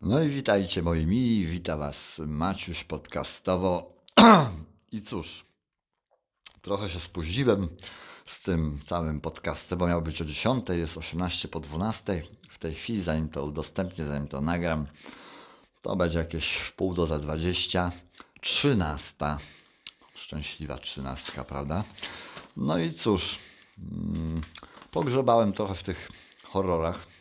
No i witajcie moi mili, wita was Maciuś podcastowo. I cóż, trochę się spóźniłem z tym całym podcastem, bo miał być o 10, jest 18 po 12. W tej chwili, zanim to udostępnię, zanim to nagram, to będzie jakieś w pół do za 20. 13. Szczęśliwa 13, prawda? No i cóż, mm, pogrzebałem trochę w tych horrorach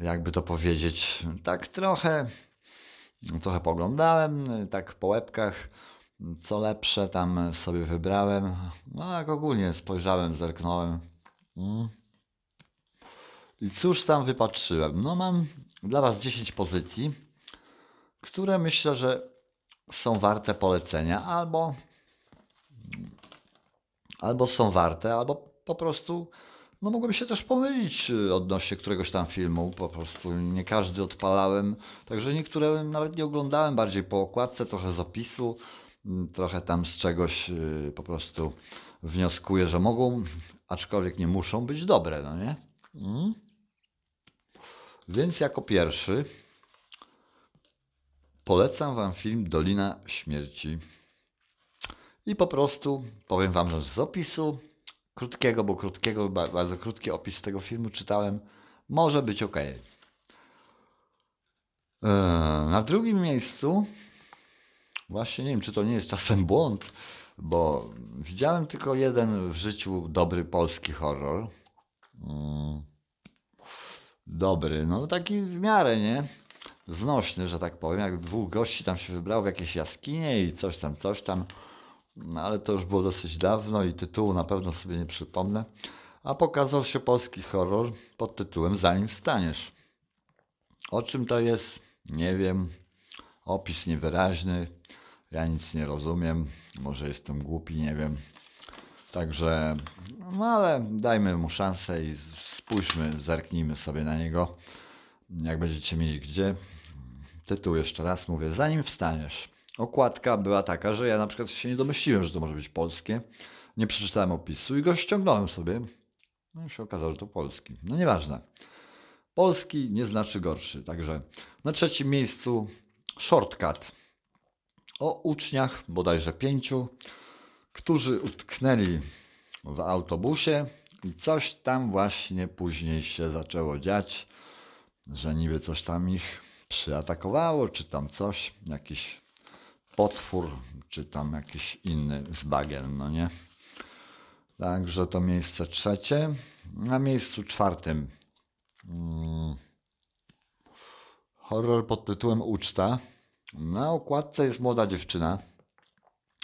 jakby to powiedzieć, tak trochę, trochę poglądałem, tak po łebkach, co lepsze tam sobie wybrałem. No jak ogólnie spojrzałem, zerknąłem. Mm. I cóż tam wypatrzyłem? No mam dla Was 10 pozycji, które myślę, że są warte polecenia, albo, albo są warte, albo po prostu no mogłem się też pomylić y, odnośnie któregoś tam filmu, po prostu nie każdy odpalałem, także niektóre nawet nie oglądałem, bardziej po okładce, trochę z opisu, mm, trochę tam z czegoś y, po prostu wnioskuję, że mogą, aczkolwiek nie muszą być dobre, no nie? Mm. Więc jako pierwszy polecam Wam film Dolina Śmierci. I po prostu powiem Wam, że z opisu krótkiego, bo krótkiego, bardzo krótki opis tego filmu czytałem, może być ok. Eee, na drugim miejscu, właśnie nie wiem, czy to nie jest czasem błąd, bo widziałem tylko jeden w życiu dobry polski horror. Mm, dobry, no taki w miarę, nie? Znośny, że tak powiem. Jak dwóch gości tam się wybrało w jakieś jaskinie i coś tam, coś tam. No ale to już było dosyć dawno i tytułu na pewno sobie nie przypomnę. A pokazał się polski horror pod tytułem Zanim wstaniesz. O czym to jest? Nie wiem. Opis niewyraźny. Ja nic nie rozumiem. Może jestem głupi, nie wiem. Także, no ale dajmy mu szansę i spójrzmy, zerknijmy sobie na niego. Jak będziecie mieli gdzie. Tytuł jeszcze raz mówię, zanim wstaniesz okładka była taka, że ja na przykład się nie domyśliłem, że to może być polskie. Nie przeczytałem opisu i go ściągnąłem sobie. No i się okazało, że to polski. No nieważne. Polski nie znaczy gorszy. Także na trzecim miejscu shortcut o uczniach, bodajże pięciu, którzy utknęli w autobusie i coś tam właśnie później się zaczęło dziać, że niby coś tam ich przyatakowało, czy tam coś, jakiś potwór, czy tam jakiś inny z bagien, no nie? Także to miejsce trzecie. Na miejscu czwartym hmm, horror pod tytułem Uczta. Na okładce jest młoda dziewczyna,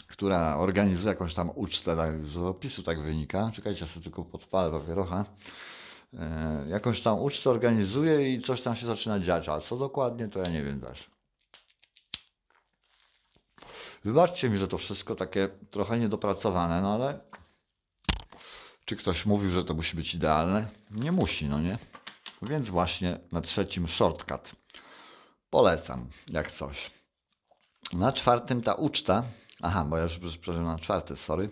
która organizuje jakąś tam ucztę, tak, z opisu tak wynika. Czekajcie, ja sobie tylko podpalę papierocha. E, jakąś tam ucztę organizuje i coś tam się zaczyna dziać, a co dokładnie to ja nie wiem też. Wybaczcie mi, że to wszystko takie trochę niedopracowane, no ale czy ktoś mówił, że to musi być idealne? Nie musi, no nie? Więc właśnie na trzecim shortcut. Polecam, jak coś. Na czwartym ta uczta. Aha, bo ja już przepraszam na czwarty, sorry.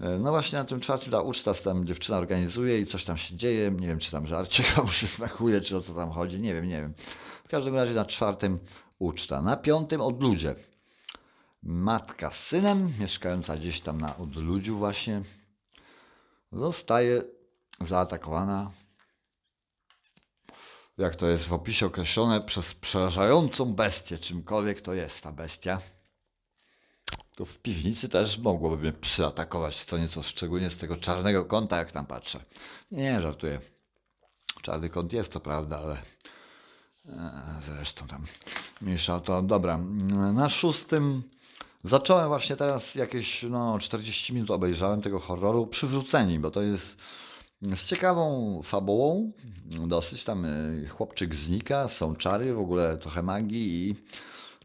No właśnie na tym czwartym ta uczta, tam dziewczyna organizuje i coś tam się dzieje. Nie wiem, czy tam żarcie komuś się smakuje, czy o co tam chodzi. Nie wiem, nie wiem. W każdym razie na czwartym uczta. Na piątym odludzie matka z synem, mieszkająca gdzieś tam na odludziu właśnie, zostaje zaatakowana, jak to jest w opisie określone, przez przerażającą bestię, czymkolwiek to jest ta bestia. To w piwnicy też mogłoby mnie przyatakować co nieco, szczególnie z tego czarnego kąta, jak tam patrzę. Nie, żartuję. Czarny kąt jest, to prawda, ale e, zresztą tam mniejsza to. Dobra, na szóstym Zacząłem właśnie teraz jakieś no, 40 minut obejrzałem tego horroru Przywróceni, bo to jest z ciekawą fabułą, dosyć tam y, chłopczyk znika, są czary, w ogóle trochę magii i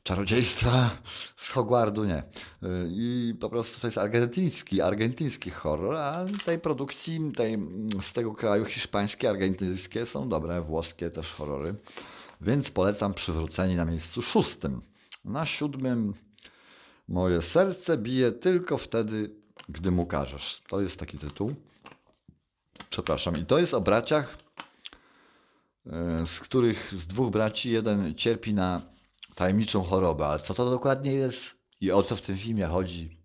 czarodziejstwa z Hogwardu nie. Y, I po prostu to jest argentyński, argentyński horror, a tej produkcji tej, z tego kraju hiszpańskie, argentyńskie są dobre, włoskie też horrory. Więc polecam Przywróceni na miejscu szóstym. Na siódmym Moje serce bije tylko wtedy, gdy mu każesz. To jest taki tytuł. Przepraszam. I to jest o braciach e, z których z dwóch braci jeden cierpi na tajemniczą chorobę. Ale co to dokładnie jest i o co w tym filmie chodzi?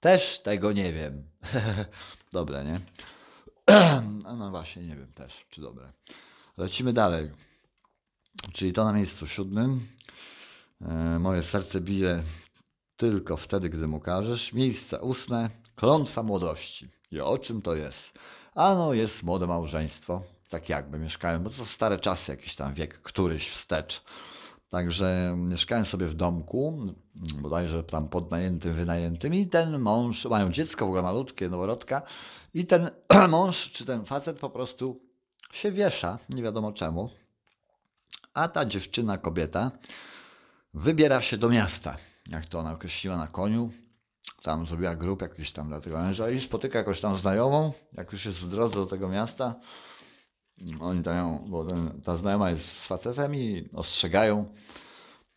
Też tego nie wiem. dobre, nie? No właśnie, nie wiem też, czy dobre. Lecimy dalej. Czyli to na miejscu siódmym. E, moje serce bije tylko wtedy, gdy mu każesz. Miejsce ósme. Klątwa młodości. I o czym to jest? Ano, jest młode małżeństwo. Tak jakby mieszkałem, bo to stare czasy, jakiś tam wiek, któryś wstecz. Także mieszkałem sobie w domku, bodajże tam podnajętym, wynajętym i ten mąż, mają dziecko w ogóle malutkie, noworodka i ten mąż, czy ten facet po prostu się wiesza, nie wiadomo czemu, a ta dziewczyna, kobieta wybiera się do miasta, jak to ona określiła na koniu, tam zrobiła grup jakiś tam dla tego męża i spotyka jakąś tam znajomą, jak już jest w drodze do tego miasta, oni dają, bo ten, ta znajoma jest z facetem i ostrzegają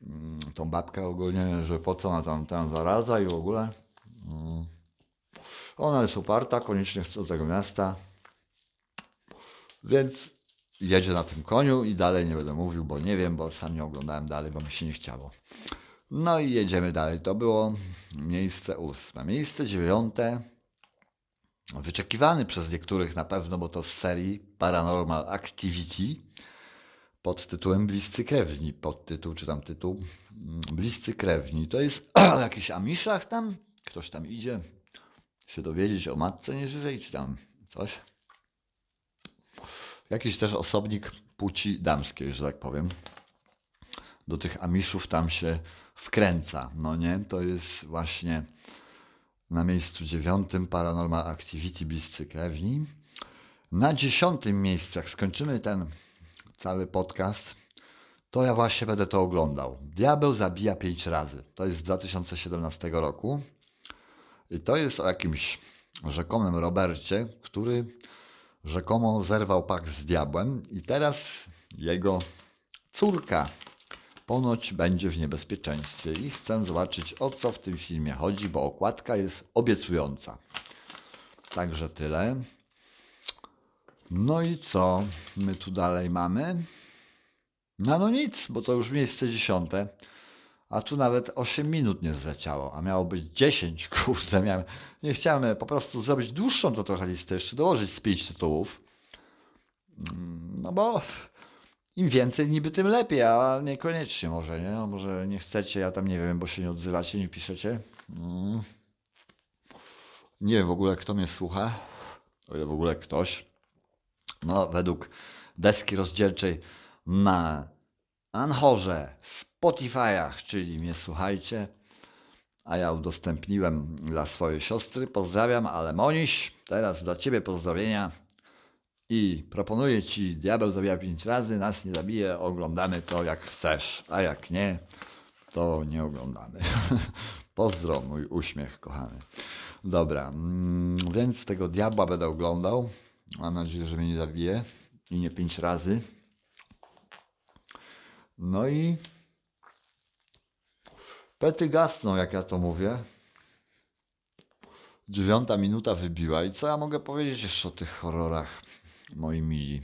mm, tą babkę ogólnie, że po co ona tam, tam zaradza i w ogóle. Mm. Ona jest uparta, koniecznie chce do tego miasta. Więc jedzie na tym koniu i dalej nie będę mówił, bo nie wiem, bo sam nie oglądałem dalej, bo mi się nie chciało. No i jedziemy dalej. To było miejsce ósme. Miejsce dziewiąte wyczekiwany przez niektórych na pewno, bo to z serii Paranormal Activity pod tytułem Bliscy Krewni. Podtytuł, czy tam tytuł mm, Bliscy Krewni. To jest o jakichś amiszach tam, ktoś tam idzie się dowiedzieć o matce nieżywej, czy tam coś. Jakiś też osobnik płci damskiej, że tak powiem. Do tych amiszów tam się wkręca. No nie, to jest właśnie na miejscu dziewiątym Paranormal Activity Bliscy Krewni. Na dziesiątym miejscu, jak skończymy ten cały podcast, to ja właśnie będę to oglądał. Diabeł zabija pięć razy. To jest z 2017 roku. I to jest o jakimś rzekomym Robercie, który rzekomo zerwał pakt z diabłem i teraz jego córka ponoć będzie w niebezpieczeństwie i chcę zobaczyć o co w tym filmie chodzi, bo okładka jest obiecująca. Także tyle. No i co my tu dalej mamy? No no nic, bo to już miejsce dziesiąte. A tu nawet 8 minut nie zleciało, a miało być 10, kurde, miałem, nie chciałem po prostu zrobić dłuższą to trochę listę, jeszcze dołożyć z 5 tytułów. Mm, no bo im więcej niby tym lepiej, a niekoniecznie może, nie? No może nie chcecie, ja tam nie wiem, bo się nie odzywacie, nie piszecie. Mm. Nie wiem w ogóle, kto mnie słucha, o ile w ogóle ktoś. No, według deski rozdzielczej na Anchorze, Spotify'ach, czyli mnie słuchajcie, a ja udostępniłem dla swojej siostry. Pozdrawiam, ale Moniś, teraz dla Ciebie pozdrowienia i proponuję Ci, diabeł zabija pięć razy, nas nie zabije, oglądamy to jak chcesz, a jak nie, to nie oglądamy. Pozdro, mój uśmiech kochany. Dobra, mm, więc tego diabła będę oglądał. Mam nadzieję, że mnie nie zabije i nie pięć razy. No i pety gasną, jak ja to mówię. Dziewiąta minuta wybiła i co ja mogę powiedzieć jeszcze o tych horrorach? Moi mili.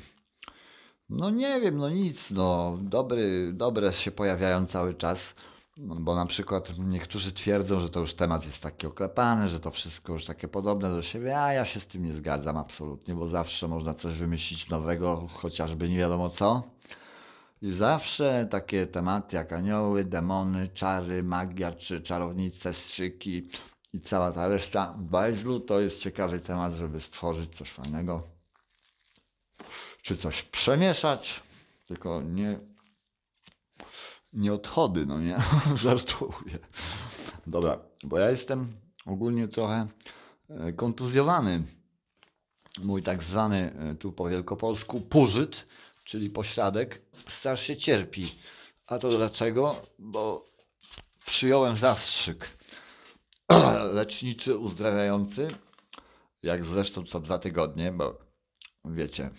No nie wiem, no nic, no dobry, dobre się pojawiają cały czas, bo na przykład niektórzy twierdzą, że to już temat jest taki oklepany, że to wszystko już takie podobne do siebie, a ja się z tym nie zgadzam absolutnie, bo zawsze można coś wymyślić nowego, chociażby nie wiadomo co. I zawsze takie tematy jak anioły, demony, czary, magia czy czarownice, strzyki i cała ta reszta bajzlu to jest ciekawy temat, żeby stworzyć coś fajnego czy coś przemieszać, tylko nie, nie odchody, no nie, żartuję. Dobra, bo ja jestem ogólnie trochę e, kontuzjowany. Mój tak zwany e, tu po wielkopolsku pużyt, czyli pośladek, strasznie cierpi. A to dlaczego? Bo przyjąłem zastrzyk leczniczy, uzdrawiający, jak zresztą co dwa tygodnie, bo wiecie,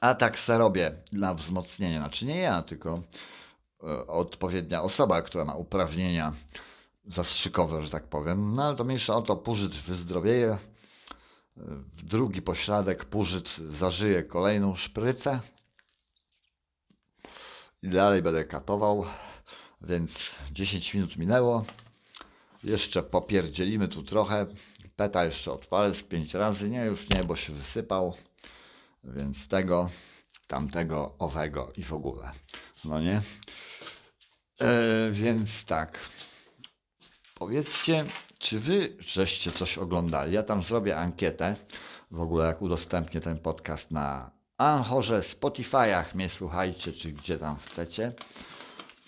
a tak se robię dla wzmocnienia. Znaczy nie ja, tylko e, odpowiednia osoba, która ma uprawnienia zastrzykowe, że tak powiem. No ale to mniejsza o to, Pużyt wyzdrowieje. E, drugi pośladek, Pużyt zażyje kolejną szprycę. i dalej będę katował, więc 10 minut minęło. Jeszcze popierdzielimy tu trochę. Peta jeszcze odpalę z 5 razy. Nie, już nie, bo się wysypał. Więc tego, tamtego, owego i w ogóle. No nie? E, więc tak. Powiedzcie, czy wy żeście coś oglądali? Ja tam zrobię ankietę. W ogóle jak udostępnię ten podcast na Anchorze, Spotify'ach mnie słuchajcie, czy gdzie tam chcecie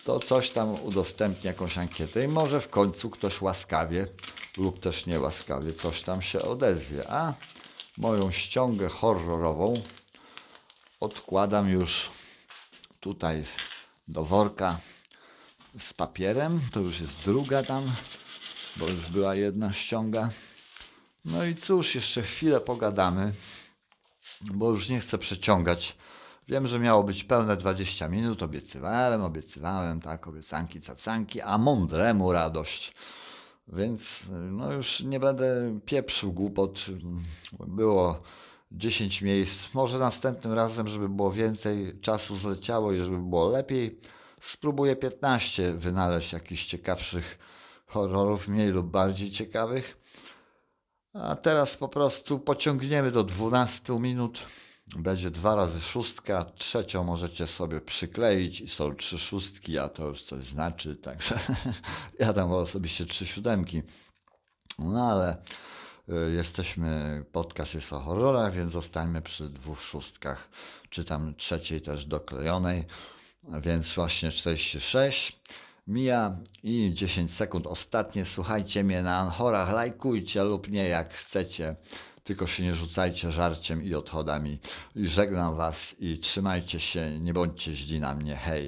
to coś tam udostępni jakąś ankietę i może w końcu ktoś łaskawie lub też niełaskawie coś tam się odezwie. A moją ściągę horrorową odkładam już tutaj do worka z papierem. To już jest druga tam, bo już była jedna ściąga. No i cóż, jeszcze chwilę pogadamy, bo już nie chcę przeciągać. Wiem, że miało być pełne 20 minut, obiecywałem, obiecywałem, tak, obiecanki, cacanki, a mądremu radość. Więc no już nie będę pieprzył głupot. Było 10 miejsc. Może następnym razem, żeby było więcej czasu zleciało i żeby było lepiej, spróbuję 15 wynaleźć jakichś ciekawszych horrorów, mniej lub bardziej ciekawych. A teraz po prostu pociągniemy do 12 minut. Będzie dwa razy szóstka, trzecią możecie sobie przykleić i są trzy szóstki, a to już coś znaczy, także ja tam osobiście trzy siódemki. No ale y, jesteśmy, podcast jest o horrorach, więc zostańmy przy dwóch szóstkach, czy tam trzeciej też doklejonej, więc właśnie 46 mija i 10 sekund ostatnie. Słuchajcie mnie na Anchorach, lajkujcie lub nie jak chcecie. Tylko się nie rzucajcie żarciem i odchodami. I żegnam Was i trzymajcie się, nie bądźcie źli na mnie. Hej.